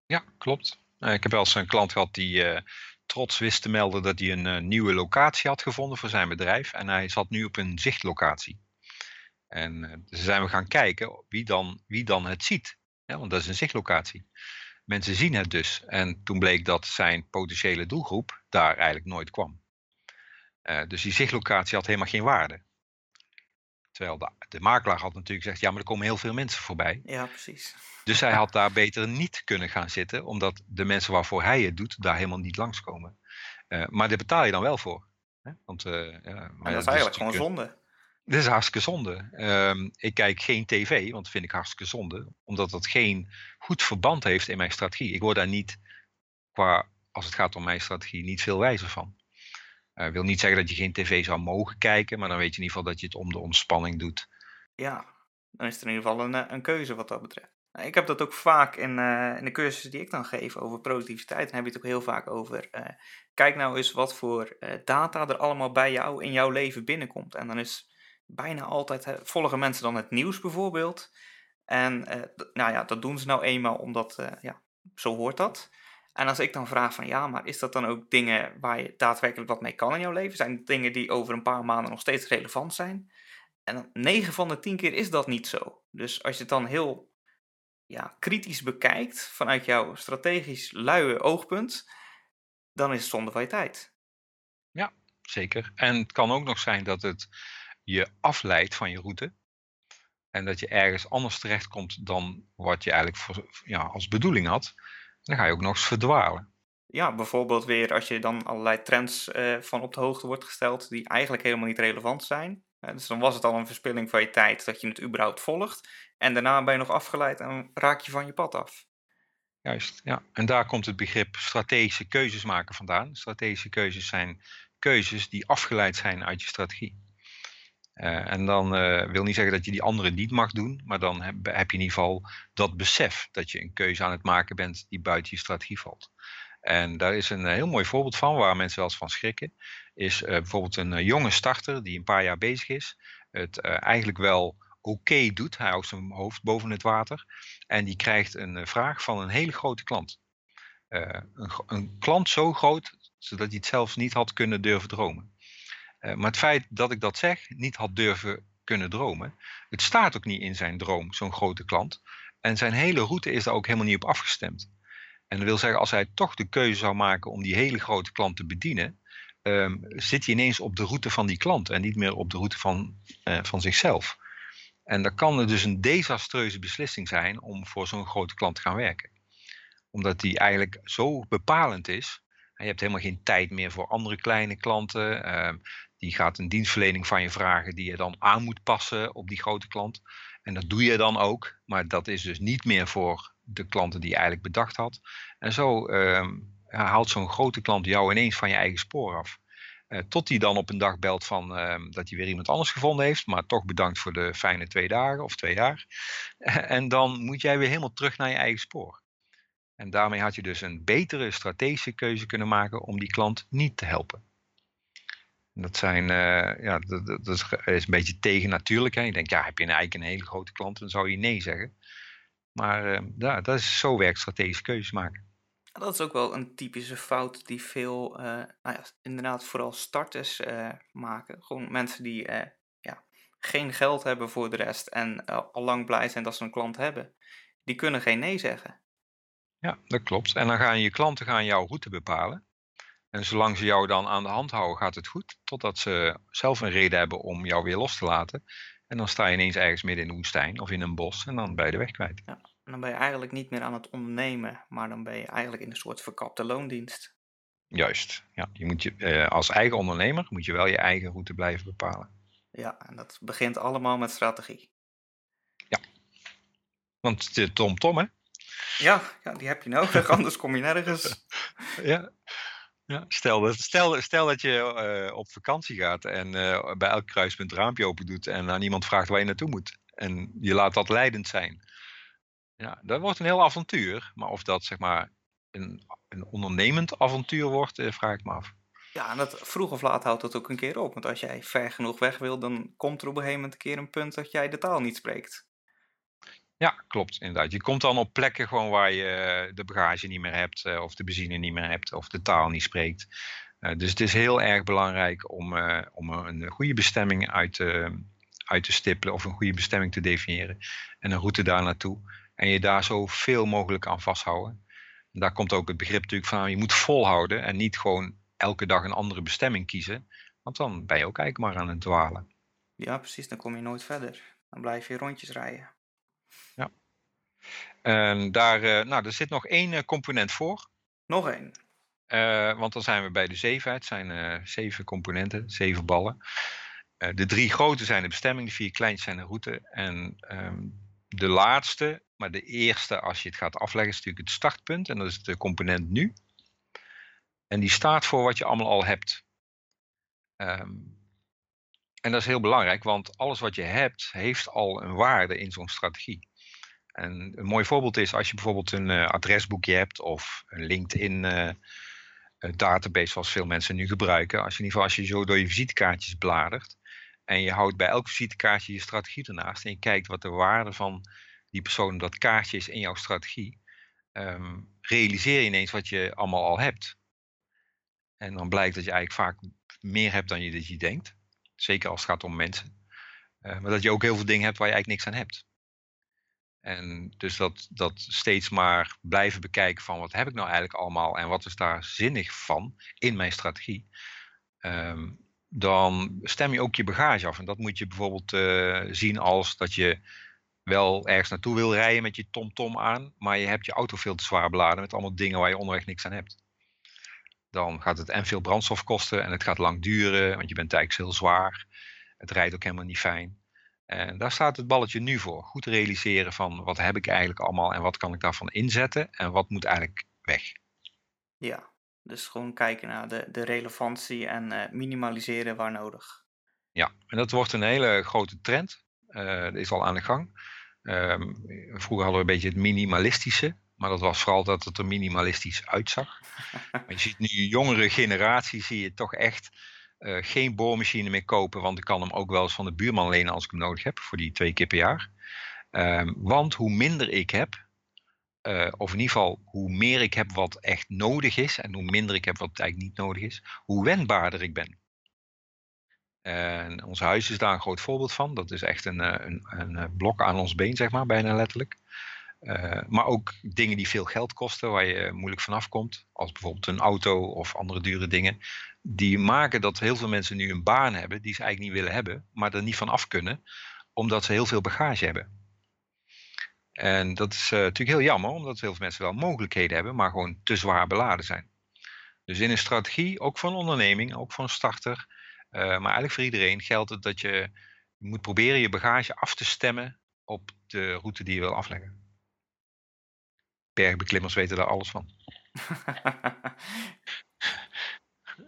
Ja, klopt. Uh, ik heb wel eens een klant gehad die uh, trots wist te melden dat hij een uh, nieuwe locatie had gevonden voor zijn bedrijf. En hij zat nu op een zichtlocatie. En dus zijn we gaan kijken wie dan, wie dan het ziet. Want dat is een zichtlocatie. Mensen zien het dus. En toen bleek dat zijn potentiële doelgroep daar eigenlijk nooit kwam. dus die zichtlocatie had helemaal geen waarde. Terwijl de, de makelaar had natuurlijk gezegd, ja, maar er komen heel veel mensen voorbij. Ja, precies. Dus hij had daar beter niet kunnen gaan zitten, omdat de mensen waarvoor hij het doet, daar helemaal niet langskomen. Uh, maar daar betaal je dan wel voor. Hè? Want, uh, ja, maar dat is eigenlijk gewoon zonde. Dat is hartstikke zonde. Um, ik kijk geen tv, want dat vind ik hartstikke zonde. Omdat dat geen goed verband heeft in mijn strategie. Ik word daar niet, qua, als het gaat om mijn strategie, niet veel wijzer van. Uh, wil niet zeggen dat je geen tv zou mogen kijken, maar dan weet je in ieder geval dat je het om de ontspanning doet. Ja, dan is er in ieder geval een, een keuze wat dat betreft. Ik heb dat ook vaak in, uh, in de cursussen die ik dan geef over productiviteit. Dan heb je het ook heel vaak over. Kijk nou eens wat voor data er allemaal bij jou in jouw leven binnenkomt. En dan is bijna altijd. volgen mensen dan het nieuws bijvoorbeeld. En nou ja, dat doen ze nou eenmaal omdat. ja, zo hoort dat. En als ik dan vraag van ja, maar is dat dan ook dingen waar je daadwerkelijk wat mee kan in jouw leven? Zijn het dingen die over een paar maanden nog steeds relevant zijn? En 9 van de 10 keer is dat niet zo. Dus als je het dan heel ja, kritisch bekijkt vanuit jouw strategisch luie oogpunt, dan is het zonde van je tijd. Ja, zeker. En het kan ook nog zijn dat het je afleidt van je route. En dat je ergens anders terechtkomt dan wat je eigenlijk voor, ja, als bedoeling had. Dan ga je ook nog eens verdwalen. Ja, bijvoorbeeld weer als je dan allerlei trends uh, van op de hoogte wordt gesteld die eigenlijk helemaal niet relevant zijn. Uh, dus dan was het al een verspilling van je tijd dat je het überhaupt volgt. En daarna ben je nog afgeleid en raak je van je pad af. Juist, ja. En daar komt het begrip strategische keuzes maken vandaan. Strategische keuzes zijn keuzes die afgeleid zijn uit je strategie. Uh, en dan uh, wil niet zeggen dat je die andere niet mag doen, maar dan heb, heb, je in ieder geval dat besef dat je een keuze aan het maken bent die buiten je strategie valt. En daar is een heel mooi voorbeeld van waar mensen wel eens van schrikken. Is uh, bijvoorbeeld een jonge starter die een paar jaar bezig is. Het eigenlijk wel oké doet. Hij houdt zijn hoofd boven het water. En die krijgt een eh, vraag van een hele grote klant. Een, een, klant zo groot, zodat hij het zelfs niet had kunnen durven dromen. Uh, maar het feit dat ik dat zeg, niet had durven kunnen dromen, het staat ook niet in zijn droom, zo'n grote klant. En zijn hele route is daar ook helemaal niet op afgestemd. En dat wil zeggen, als hij toch de keuze zou maken om die hele grote klant te bedienen, um, zit hij ineens op de route van die klant en niet meer op de route van, uh, van zichzelf. En dat kan er dus een desastreuze beslissing zijn om voor zo'n grote klant te gaan werken. Omdat die eigenlijk zo bepalend is. En je hebt helemaal geen tijd meer voor andere kleine klanten. Uh, die gaat een dienstverlening van je vragen die je dan aan moet passen op die grote klant. En dat doe je dan ook. Maar dat is dus niet meer voor de klanten die je eigenlijk bedacht had. En zo uh, haalt zo'n grote klant jou ineens van je eigen spoor af. Uh, tot hij dan op een dag belt van uh, dat hij weer iemand anders gevonden heeft, maar toch bedankt voor de fijne twee dagen of twee jaar. en dan moet jij weer helemaal terug naar je eigen spoor. En daarmee had je dus een betere strategische keuze kunnen maken om die klant niet te helpen. Dat, zijn, uh, ja, dat, dat, is, een beetje tegen natuurlijk. Hè. Je denkt, ja, heb je eigenlijk een hele grote klant, dan zou je nee zeggen. Maar ja, dat is zo werkt strategische keuzes maken. Dat is ook wel een typische fout die veel, eh, nou ja, inderdaad vooral starters eh, maken. Gewoon mensen die eh, ja, geen geld hebben voor de rest en eh, al lang blij zijn dat ze een klant hebben. Die kunnen geen nee zeggen. Ja, dat klopt. En dan gaan je klanten gaan jouw route bepalen. En zolang ze jou dan aan de hand houden, gaat het goed. Totdat ze zelf een reden hebben om jou weer los te laten. En dan sta je ineens ergens midden in de woestijn of in een bos en dan ben je de weg kwijt. En dan ben je eigenlijk niet meer aan het ondernemen, maar dan ben je eigenlijk in een soort verkapte loondienst. Juist. Ja, je moet je, eh, als eigen ondernemer moet je wel je eigen route blijven bepalen. Ja, en dat begint allemaal met strategie. Want de Tom Tom, hè? Ja, ja die heb je nodig, anders kom je nergens. Ja. Ja, stel, dat, stel, stel dat je eh, op vakantie gaat en eh, bij elk kruispunt het raampje open doet en aan iemand vraagt waar je naartoe moet. En je laat dat leidend zijn. Ja, dat wordt een heel avontuur. Maar of dat zeg maar een, een ondernemend avontuur wordt, eh, vraag ik me af. Ja, en dat, vroeg of laat houdt dat ook een keer op. Want als jij ver genoeg weg wil, dan komt er op een gegeven moment een keer een punt dat jij de taal niet spreekt. Ja, klopt inderdaad. Je komt dan op plekken gewoon waar je de bagage niet meer hebt, eh, of de benzine niet meer hebt, of de taal niet spreekt. Eh, dus het is heel erg belangrijk om, eh, om een goede bestemming uit te, uit te stippelen, of een goede bestemming te definiëren. En een route daar naartoe. En je daar zoveel mogelijk aan vasthouden. En daar komt ook het begrip natuurlijk van, je moet volhouden en niet gewoon elke dag een andere bestemming kiezen. Want dan ben je ook eigenlijk maar aan het dwalen. Ja, precies. Dan kom je nooit verder. Dan blijf je rondjes rijden. En daar, eh, nou, er zit nog één eh, component voor. Nog één. Eh, want dan zijn we bij de zeven. Het zijn zeven componenten, zeven ballen. De drie grote zijn de bestemming, de vier kleintjes zijn de route. En ehm, de laatste, maar de eerste als je het gaat afleggen, is natuurlijk het startpunt. En dat is de component nu. En die staat voor wat je allemaal al hebt. Ehm, en dat is heel belangrijk, want alles wat je hebt, heeft al een waarde in zo'n strategie. En een mooi voorbeeld is als je bijvoorbeeld een eh, adresboekje hebt of een LinkedIn eh, eh, database zoals veel mensen nu gebruiken. Als je in ieder geval als je zo door je visitekaartjes bladert en je houdt bij elk visitekaartje je strategie ernaast en je kijkt wat de waarde van die persoon dat kaartje is in jouw strategie, ehm, realiseer je ineens wat je allemaal al hebt. En dan blijkt dat je eigenlijk vaak meer hebt dan je, dat je denkt. Zeker als het gaat om mensen. maar dat je ook heel veel dingen hebt waar je eigenlijk niks aan hebt. En dus dat, dat steeds maar blijven bekijken van wat heb ik nou eigenlijk allemaal en wat is daar zinnig van in mijn strategie. Ehm, dan stem je ook je bagage af. En dat moet je bijvoorbeeld uh, zien als dat je wel ergens naartoe wil rijden met je TomTom -tom aan, maar je hebt je auto veel te zwaar beladen met allemaal dingen waar je onderweg niks aan hebt. Dan gaat het en veel brandstof kosten en het gaat lang duren, want je bent eigenlijk heel zwaar. Het rijdt ook helemaal niet fijn. En daar staat het balletje nu voor. Goed realiseren van wat heb ik eigenlijk allemaal en wat kan ik daarvan inzetten en wat moet eigenlijk weg. Ja, dus gewoon kijken naar de, de relevantie en uh, minimaliseren waar nodig. Ja, en dat wordt een hele grote trend. Uh, dat is al aan de gang. Um, vroeger hadden we een beetje het minimalistische, maar dat was vooral dat het er minimalistisch uitzag. maar je ziet nu jongere generatie, zie je toch echt uh, geen boormachine meer kopen, want ik kan hem ook wel eens van de buurman lenen als ik hem nodig heb, voor die twee keer per jaar. Um, want hoe minder ik heb, uh, of in ieder geval hoe meer ik heb wat echt nodig is, en hoe minder ik heb wat eigenlijk niet nodig is, hoe wendbaarder ik ben. En ons huis is daar een groot voorbeeld van. Dat is echt een, eh, een, een blok aan ons been, zeg maar, bijna letterlijk. Maar ook dingen die veel geld kosten, waar je moeilijk vanaf komt, als bijvoorbeeld een auto of andere dure dingen, die maken dat heel veel mensen nu een baan hebben die ze eigenlijk niet willen hebben, maar er niet van af kunnen, omdat ze heel veel bagage hebben. En dat is uh, natuurlijk heel jammer, omdat heel veel mensen wel mogelijkheden hebben, maar gewoon te zwaar beladen zijn. Dus in een strategie, ook een onderneming, ook een starter, uh, maar eigenlijk voor iedereen geldt het dat je moet proberen je bagage af te stemmen op de route die je wil afleggen bergbeklimmers weten daar alles van.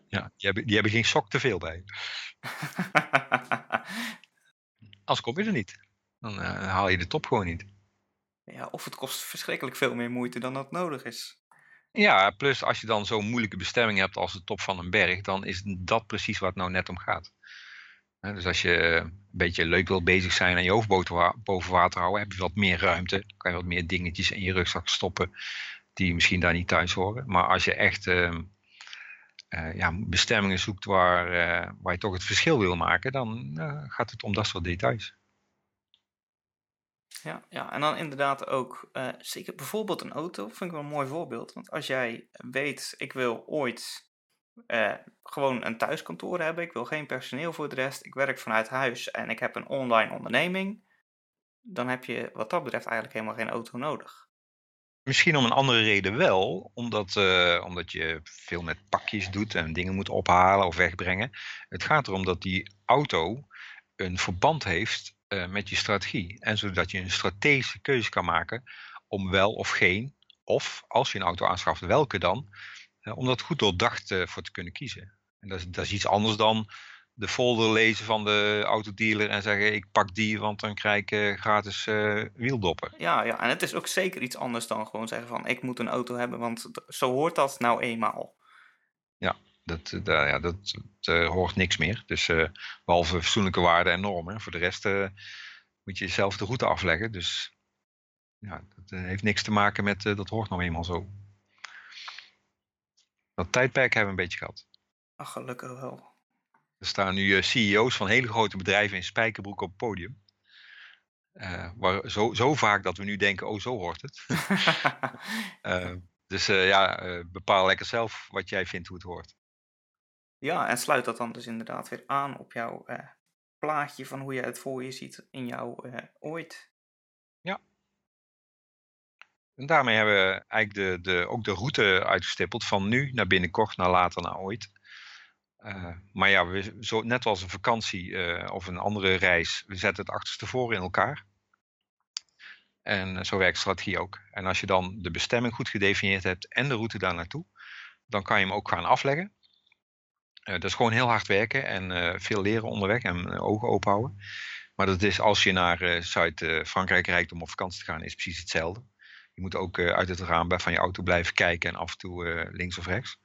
ja, die hebben, die hebben geen sok te veel bij. Als kom je er niet. Dan uh, haal je de top gewoon niet. Ja, of het kost verschrikkelijk veel meer moeite dan dat nodig is. Ja, plus als je dan zo'n moeilijke bestemming hebt als de top van een berg, dan is dat precies waar het nou net om gaat. Dus als je een beetje leuk wil bezig zijn en je hoofd boven water houden, heb je wat meer ruimte. kan je wat meer dingetjes in je rugzak stoppen. die misschien daar niet thuis horen. Maar als je echt ehm, eh, ja, bestemmingen zoekt waar, eh, waar je toch het verschil wil maken, dan eh, gaat het om dat soort details. Ja, ja, en dan inderdaad ook, zeker bijvoorbeeld een auto, vind ik wel een mooi voorbeeld. Want als jij weet, ik wil ooit gewoon een thuiskantoor hebben, ik wil geen personeel voor de rest, ik werk vanuit huis en ik heb een online onderneming, dan heb je wat dat betreft eigenlijk helemaal geen auto nodig. Misschien om een andere reden wel, omdat, uh, omdat je veel met pakjes doet en dingen moet ophalen of wegbrengen. Het gaat erom dat die auto een verband heeft uh, met je strategie. En zodat je een strategische keuze kan maken om wel of geen, of als je een auto aanschaft, welke dan, uh, om dat goed doordacht voor te kunnen kiezen. En dat is, dat is iets anders dan de folder lezen van de autodealer en zeggen ik pak die, want dan krijg ik uh, gratis uh, wieldoppen. Ja, ja, en het is ook zeker iets anders dan gewoon zeggen van ik moet een auto hebben, want zo hoort dat nou eenmaal. Ja, dat, uh, ja, dat, dat hoort niks meer. Dus behalve fatsoenlijke waarden en normen. Voor de rest moet je zelf de route afleggen. Dus ja, dat heeft niks te maken met dat hoort nou eenmaal zo. Dat tijdperk hebben we een beetje gehad. Ach, gelukkig wel. Er staan nu uh, CEO's van hele grote bedrijven in spijkerbroek op het podium. Uh, waar, zo, zo, vaak dat we nu denken, oh zo hoort het. uh, dus ja, bepaal lekker zelf wat jij vindt hoe het hoort. Ja, en sluit dat dan dus inderdaad weer aan op jouw plaatje van hoe je het voor je ziet in jouw ooit. Ja. En daarmee hebben we eigenlijk de, de, ook de route uitgestippeld van nu naar binnenkort, naar later, naar ooit. Uh, maar ja, we, zo, net als een vakantie uh, of een andere reis, we zetten het achterstevoren in elkaar. En uh, zo werkt strategie ook. En als je dan de bestemming goed gedefinieerd hebt en de route daar naartoe, dan kan je hem ook gaan afleggen. dat is gewoon heel hard werken en veel leren onderweg en ogen open houden. Maar dat is als je naar Zuid-Frankrijk rijdt om op vakantie te gaan, is precies hetzelfde. Je moet ook uit het raam van je auto blijven kijken en af en toe links of rechts.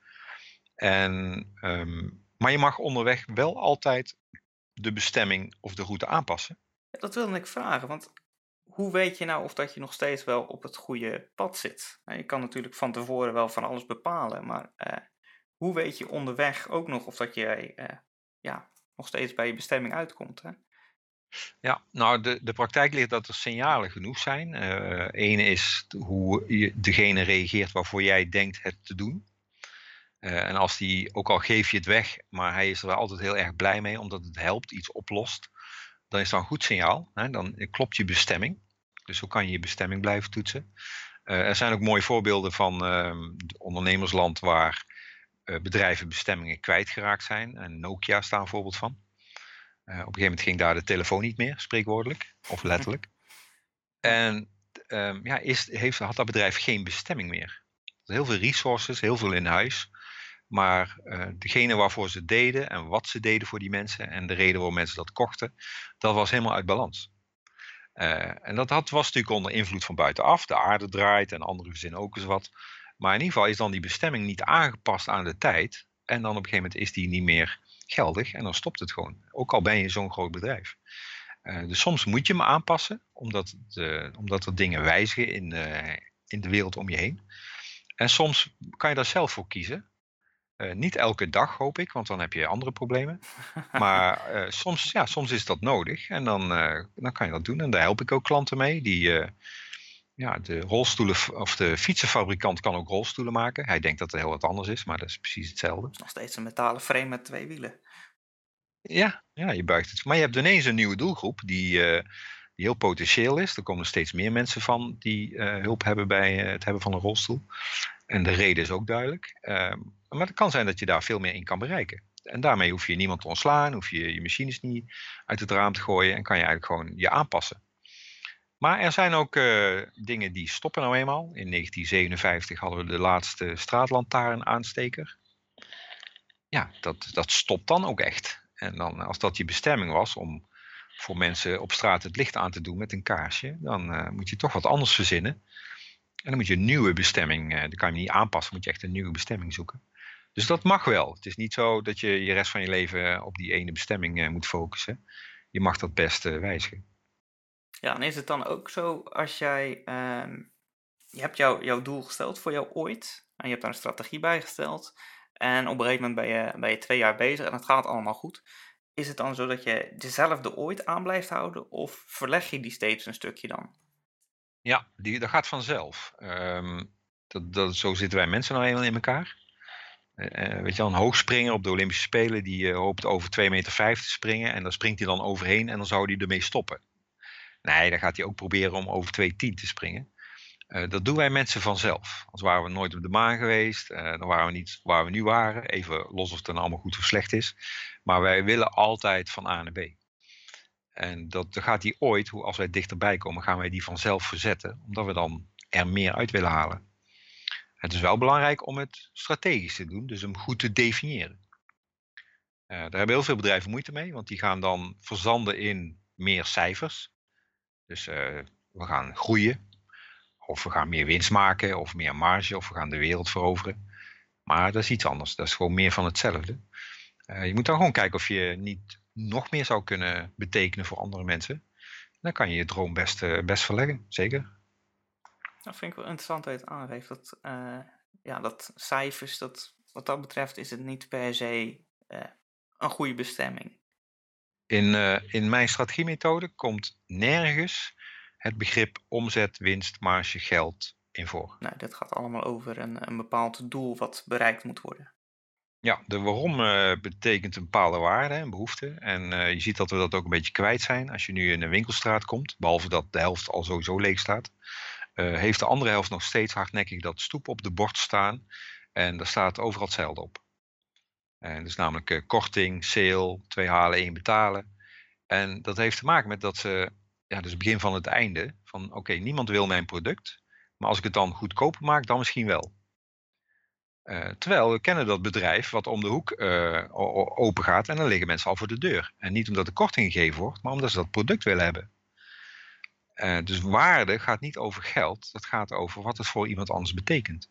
En um, maar je mag onderweg wel altijd de bestemming of de route aanpassen. Dat wilde ik vragen, want hoe weet je nou of dat je nog steeds wel op het goede pad zit? Nou, je kan natuurlijk van tevoren wel van alles bepalen, maar uh, hoe weet je onderweg ook nog of dat je uh, ja, nog steeds bij je bestemming uitkomt? Hè? Ja, nou de, de praktijk leert dat er signalen genoeg zijn. Eén uh, is hoe je, degene reageert waarvoor jij denkt het te doen. Uh, en als die, ook al geef je het weg, maar hij is er wel altijd heel erg blij mee, omdat het helpt, iets oplost, dan is dat een goed signaal. Hè? Dan klopt je bestemming. Dus hoe kan je je bestemming blijven toetsen? Uh, er zijn ook mooie voorbeelden van uh, ondernemersland waar uh, bedrijven bestemmingen kwijtgeraakt zijn. En Nokia staat een voorbeeld van. op een gegeven moment ging daar de telefoon niet meer, spreekwoordelijk of letterlijk. En ehm, ja, is, heeft, had dat bedrijf geen bestemming meer. Heel veel resources, heel veel in huis. Maar uh, degene waarvoor ze deden en wat ze deden voor die mensen en de reden waarom mensen dat kochten, dat was helemaal uit balans. Uh, en dat had, was natuurlijk onder invloed van buitenaf. De aarde draait en andere gezinnen ook eens wat. Maar in ieder geval is dan die bestemming niet aangepast aan de tijd. En dan op een gegeven moment is die niet meer geldig en dan stopt het gewoon. Ook al ben je zo'n groot bedrijf. Uh, dus soms moet je hem aanpassen, omdat, omdat er dingen wijzigen in, in de wereld om je heen. En soms kan je daar zelf voor kiezen. Uh, niet elke dag hoop ik, want dan heb je andere problemen. Maar uh, soms, ja, soms is dat nodig en dan, uh, dan kan je dat doen. En daar help ik ook klanten mee. Die, ja, de rolstoelen of de fietsenfabrikant kan ook rolstoelen maken. Hij denkt dat het heel wat anders is, maar dat is precies hetzelfde. Nog steeds een metalen frame met twee wielen. Ja, ja je buigt het. Maar je hebt ineens een nieuwe doelgroep die, die heel potentieel is. Er komen steeds meer mensen van die hulp hebben bij het hebben van een rolstoel. En de reden is ook duidelijk. Ehm, maar het kan zijn dat je daar veel meer in kan bereiken. En daarmee hoef je niemand te ontslaan, hoef je je machines niet uit het raam te gooien en kan je eigenlijk gewoon je aanpassen. Maar er zijn ook uh, dingen die stoppen nou eenmaal. In 1957 hadden we de laatste straatlantaarn-aansteker. Ja, dat, dat stopt dan ook echt. En dan, als dat je bestemming was om voor mensen op straat het licht aan te doen met een kaarsje, dan uh, moet je toch wat anders verzinnen. En dan moet je een nieuwe bestemming, uh, dan kan je niet aanpassen, moet je echt een nieuwe bestemming zoeken. Dus dat mag wel. Het is niet zo dat je je rest van je leven op die ene bestemming uh, moet focussen. Je mag dat best wijzigen. Ja, en is het dan ook zo als jij, um, je hebt jou, jouw doel gesteld voor jou ooit. En je hebt daar een strategie bij gesteld. En op een gegeven moment ben je, ben je twee jaar bezig en het gaat allemaal goed. Is het dan zo dat je dezelfde ooit aan blijft houden? Of verleg je die steeds een stukje dan? Ja, die, dat gaat vanzelf. Ehm, dat, dat, zo zitten wij mensen nou eenmaal in elkaar. Uh, weet je een hoogspringer op de Olympische Spelen, die uh, hoopt over 2,5 meter te springen. En daar springt hij dan overheen en dan zou hij ermee stoppen. Nee, dan gaat hij ook proberen om over 2,10 te springen. Dat doen wij mensen vanzelf. Als waren we nooit op de maan geweest, dan waren we niet waar we nu waren. Even los of het dan allemaal goed of slecht is. Maar wij willen altijd van A naar B. En dat, gaat die ooit, als wij dichterbij komen, gaan wij die vanzelf verzetten. Omdat we dan er meer uit willen halen. Het is wel belangrijk om het strategisch te doen, dus hem goed te definiëren. Uh, daar hebben heel veel bedrijven moeite mee, want die gaan dan verzanden in meer cijfers. Dus uh, we gaan groeien, of we gaan meer winst maken, of meer marge, of we gaan de wereld veroveren. Maar dat is iets anders, dat is gewoon meer van hetzelfde. Uh, je moet dan gewoon kijken of je niet nog meer zou kunnen betekenen voor andere mensen. Dan kan je je droom best, best verleggen, zeker. Dat vind ik wel interessant dat je het aangeeft. Dat, uh, ja, dat cijfers, dat, wat dat betreft is het niet per se uh, een goede bestemming. In, uh, in mijn strategiemethode komt nergens het begrip omzet, winst, marge, geld in voor. Nee, dat gaat allemaal over een, een bepaald doel wat bereikt moet worden. Ja, de waarom uh, betekent een bepaalde waarde, een behoefte. En uh, je ziet dat we dat ook een beetje kwijt zijn als je nu in een winkelstraat komt. Behalve dat de helft al sowieso leeg staat. Uh, heeft de andere helft nog steeds hardnekkig dat stoep op de bord staan. En daar staat overal hetzelfde op. En dat is namelijk korting, sale, twee halen, één betalen. En dat heeft te maken met dat ze, ja, dus het begin van het einde, van oké, niemand wil mijn product, maar als ik het dan goedkoper maak, dan misschien wel. Uh, terwijl we kennen dat bedrijf wat om de hoek open gaat en dan liggen mensen al voor de deur. En niet omdat de korting gegeven wordt, maar omdat ze dat product willen hebben. Uh, dus waarde gaat niet over geld, dat gaat over wat het voor iemand anders betekent.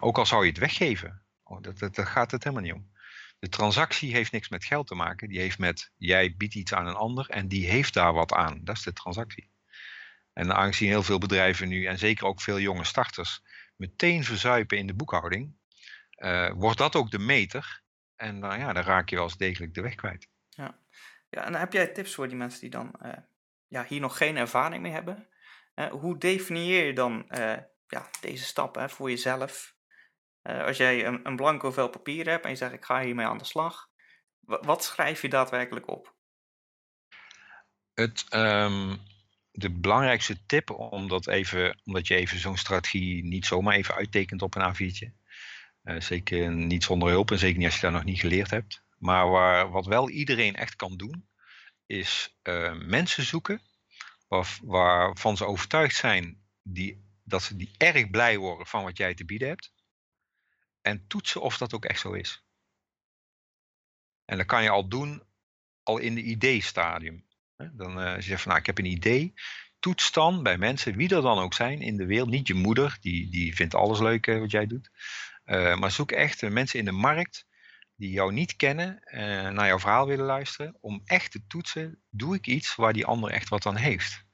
Ook al zou je het weggeven, oh, dat, dat, dat, gaat het helemaal niet om. De transactie heeft niks met geld te maken, die heeft met jij biedt iets aan een ander en die heeft daar wat aan. Dat is de transactie. En aangezien heel veel bedrijven nu, en zeker ook veel jonge starters, meteen verzuipen in de boekhouding, uh, wordt dat ook de meter. En dan, ja, dan raak je wel eens degelijk de weg kwijt. Ja, ja en heb jij tips voor die mensen die dan ja, hier nog geen ervaring mee hebben. Uh, hoe definieer je dan ja, deze stappen voor jezelf? Als jij een, een blanco vel papier hebt en je zegt ik ga hiermee aan de slag, wat schrijf je daadwerkelijk op? Het, um, de belangrijkste tip, omdat, even, omdat je even zo'n strategie niet zomaar even uittekent op een A4'tje. zeker niet zonder hulp en zeker niet als je daar nog niet geleerd hebt. Maar waar, wat wel iedereen echt kan doen, is uh, mensen zoeken waar, waarvan ze overtuigd zijn die, dat ze die erg blij worden van wat jij te bieden hebt. En toetsen of dat ook echt zo is. En dat kan je al doen al in de idee-stadium. Dan uh, je van nou ik heb een idee, toets dan bij mensen, wie er dan ook zijn in de wereld, niet je moeder, die, die vindt alles leuk uh, wat jij doet. Uh, maar zoek echt mensen in de markt die jou niet kennen, naar jouw verhaal willen luisteren, om echt te toetsen, doe ik iets waar die ander echt wat aan heeft.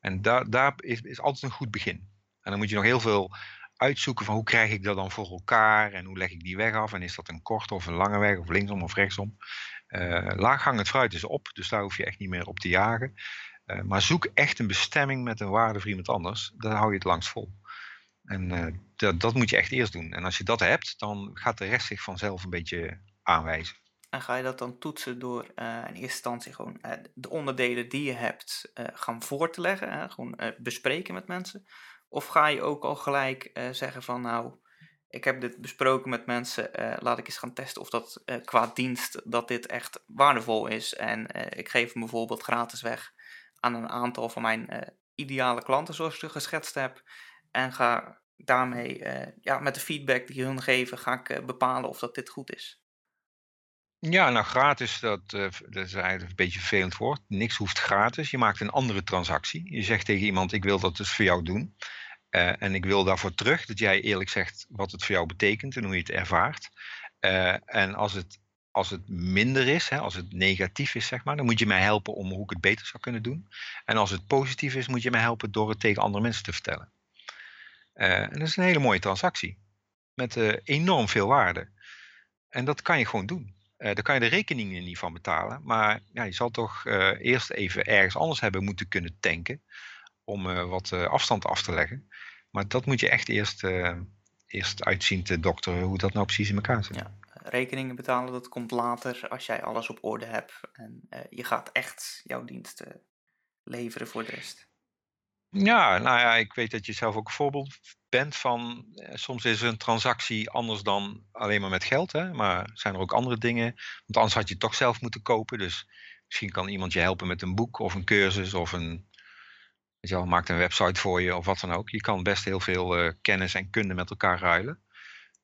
En daar, daar is, is altijd een goed begin. En dan moet je nog heel veel uitzoeken van hoe krijg ik dat dan voor elkaar en hoe leg ik die weg af en is dat een korte of een lange weg of linksom of rechtsom. Uh, laaghangend fruit is op, dus daar hoef je echt niet meer op te jagen. Uh, maar zoek echt een bestemming met een waarde voor iemand anders, dan hou je het langst vol. En uh, dat, dat moet je echt eerst doen. En als je dat hebt, dan gaat de rest zich vanzelf een beetje aanwijzen. En ga je dat dan toetsen door in eerste instantie gewoon de onderdelen die je hebt gaan voor te leggen, gewoon bespreken met mensen? Of ga je ook al gelijk zeggen van nou, ik heb dit besproken met mensen, laat ik eens gaan testen of dat qua dienst dat dit echt waardevol is. En ik geef hem bijvoorbeeld gratis weg aan een aantal van mijn ideale klanten zoals ik geschetst heb. En ga daarmee, ja, met de feedback die hun geven, ga ik bepalen of dat dit goed is. Ja, nou gratis, dat, dat is eigenlijk een beetje vervelend woord. Niks hoeft gratis. Je maakt een andere transactie. Je zegt tegen iemand, ik wil dat dus voor jou doen. Uh, en ik wil daarvoor terug dat jij eerlijk zegt wat het voor jou betekent en hoe je het ervaart. Uh, en als het, als het minder is, hè, als het negatief is, zeg maar, dan moet je mij helpen om hoe ik het beter zou kunnen doen. En als het positief is, moet je mij helpen door het tegen andere mensen te vertellen. Eh, en dat is een hele mooie transactie. Met eh, enorm veel waarde. En dat kan je gewoon doen. Uh, daar kan je de rekeningen niet van betalen. Maar ja, je zal toch eerst even ergens anders hebben moeten kunnen tanken. Om wat afstand af te leggen. Maar dat moet je echt eerst, eerst uitzien te dokteren hoe dat nou precies in elkaar zit. Ja, rekeningen betalen, dat komt later als jij alles op orde hebt. En je gaat echt jouw diensten leveren voor de rest. Ja, nou ja, ik weet dat je zelf ook een voorbeeld bent van. Eh, soms is een transactie anders dan alleen maar met geld, hè? maar zijn er ook andere dingen. Want anders had je het toch zelf moeten kopen. Dus misschien kan iemand je helpen met een boek of een cursus of een. Je maakt een website voor je of wat dan ook. Je kan best heel veel uh, kennis en kunde met elkaar ruilen.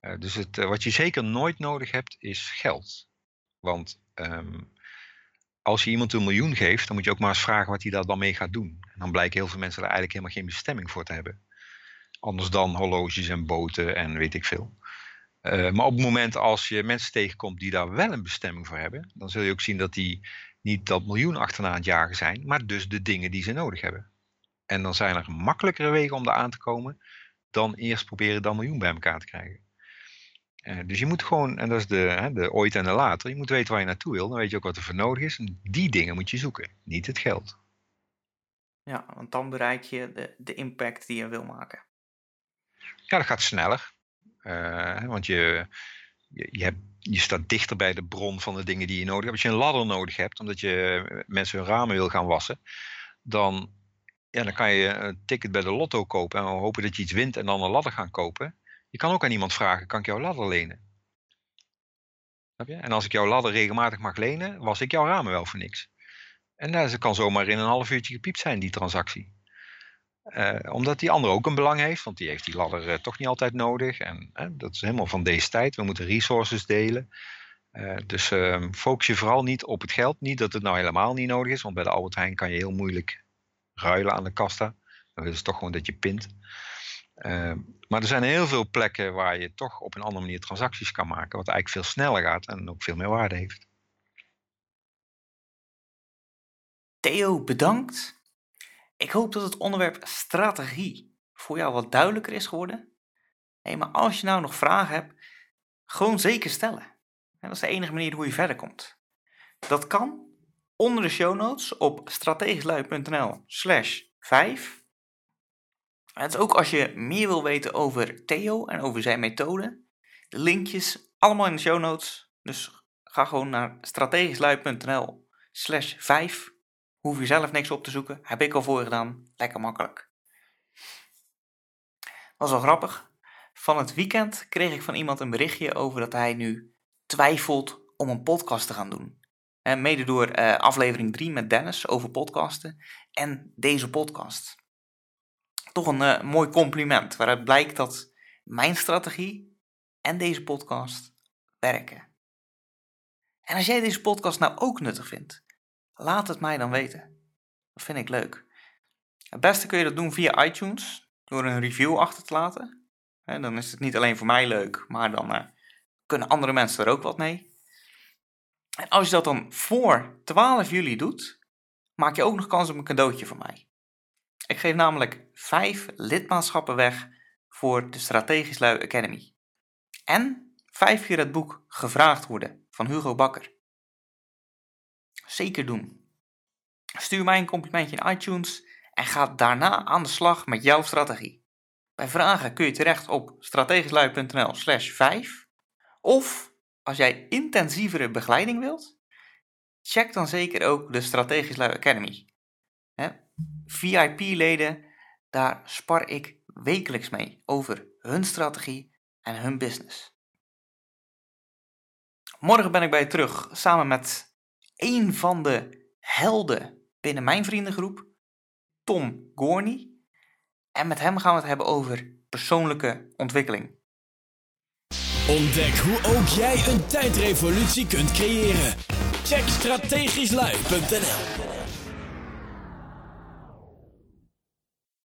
Uh, dus het, wat je zeker nooit nodig hebt, is geld. Want um, als je iemand een miljoen geeft, dan moet je ook maar eens vragen wat hij daar dan mee gaat doen. En dan blijken heel veel mensen er eigenlijk helemaal geen bestemming voor te hebben. Anders dan horloges en boten en weet ik veel. Maar op het moment als je mensen tegenkomt die daar wel een bestemming voor hebben, dan zul je ook zien dat die niet dat miljoen achterna aan het jagen zijn, maar dus de dingen die ze nodig hebben. En dan zijn er makkelijkere wegen om daar aan te komen dan eerst proberen dat miljoen bij elkaar te krijgen. Uh, dus je moet gewoon, en dat is de, hè, de ooit en de later, je moet weten waar je naartoe wil. Dan weet je ook wat er voor nodig is. En die dingen moet je zoeken, niet het geld. Ja, want dan bereik je de, de impact die je wil maken. Ja, dat gaat sneller. Uh, want je, je, je, hebt, je staat dichter bij de bron van de dingen die je nodig hebt. Als je een ladder nodig hebt, omdat je mensen hun ramen wil gaan wassen, dan, ja, dan kan je een ticket bij de lotto kopen en hopen dat je iets wint en dan een ladder gaan kopen. Je kan ook aan iemand vragen, kan ik jouw ladder lenen? En als ik jouw ladder regelmatig mag lenen, was ik jouw ramen wel voor niks. En dat kan zomaar in een half uurtje gepiept zijn, die transactie. Uh, omdat die ander ook een belang heeft, want die heeft die ladder uh, toch niet altijd nodig. En dat is helemaal van deze tijd. We moeten resources delen. dus ehm, focus je vooral niet op het geld. Niet dat het nou helemaal niet nodig is, want bij de Albert Heijn kan je heel moeilijk ruilen aan de kassa. Dan is het toch gewoon dat je pint. Ehm, maar er zijn heel veel plekken waar je toch op een andere manier transacties kan maken, wat eigenlijk veel sneller gaat en ook veel meer waarde heeft. Theo, bedankt. Ik hoop dat het onderwerp strategie voor jou wat duidelijker is geworden. Hey, maar als je nou nog vragen hebt, gewoon zeker stellen. dat is de enige manier hoe je verder komt. Dat kan onder de show notes op strategischlui.nl slash 5 het is ook als je meer wil weten over Theo en over zijn methode. De linkjes allemaal in de show notes. Dus ga gewoon naar strategischlui.nl slash 5. Hoef je zelf niks op te zoeken. Heb ik al voor gedaan. Lekker makkelijk. Was wel grappig. Van het weekend kreeg ik van iemand een berichtje over dat hij nu twijfelt om een podcast te gaan doen. En mede door uh, aflevering 3 met Dennis over podcasten en deze podcast toch een uh, mooi compliment. Waaruit blijkt dat mijn strategie en deze podcast werken. En als jij deze podcast nou ook nuttig vindt, laat het mij dan weten. Dat vind ik leuk. Het beste kun je dat doen via iTunes, door een review achter te laten. En dan is het niet alleen voor mij leuk, maar dan kunnen andere mensen er ook wat mee. En als je dat dan voor 12 juli doet, maak je ook nog kans op een cadeautje van mij. Ik geef namelijk vijf lidmaatschappen weg voor de Strategisch Lui Academy. En vijf keer het boek Gevraagd worden van Hugo Bakker. Zeker doen. Stuur mij een complimentje in iTunes en ga daarna aan de slag met jouw strategie. Bij vragen kun je terecht op strategischlui.nl slash 5 of als jij intensievere begeleiding wilt, check dan zeker ook de Strategisch Lui Academy. VIP-leden, daar spar ik wekelijks mee over hun strategie en hun business. Morgen ben ik bij je terug samen met een van de helden binnen mijn vriendengroep, Tom Gorney. En met hem gaan we het hebben over persoonlijke ontwikkeling. Ontdek hoe ook jij een tijdrevolutie kunt creëren. Check strategischlui.nl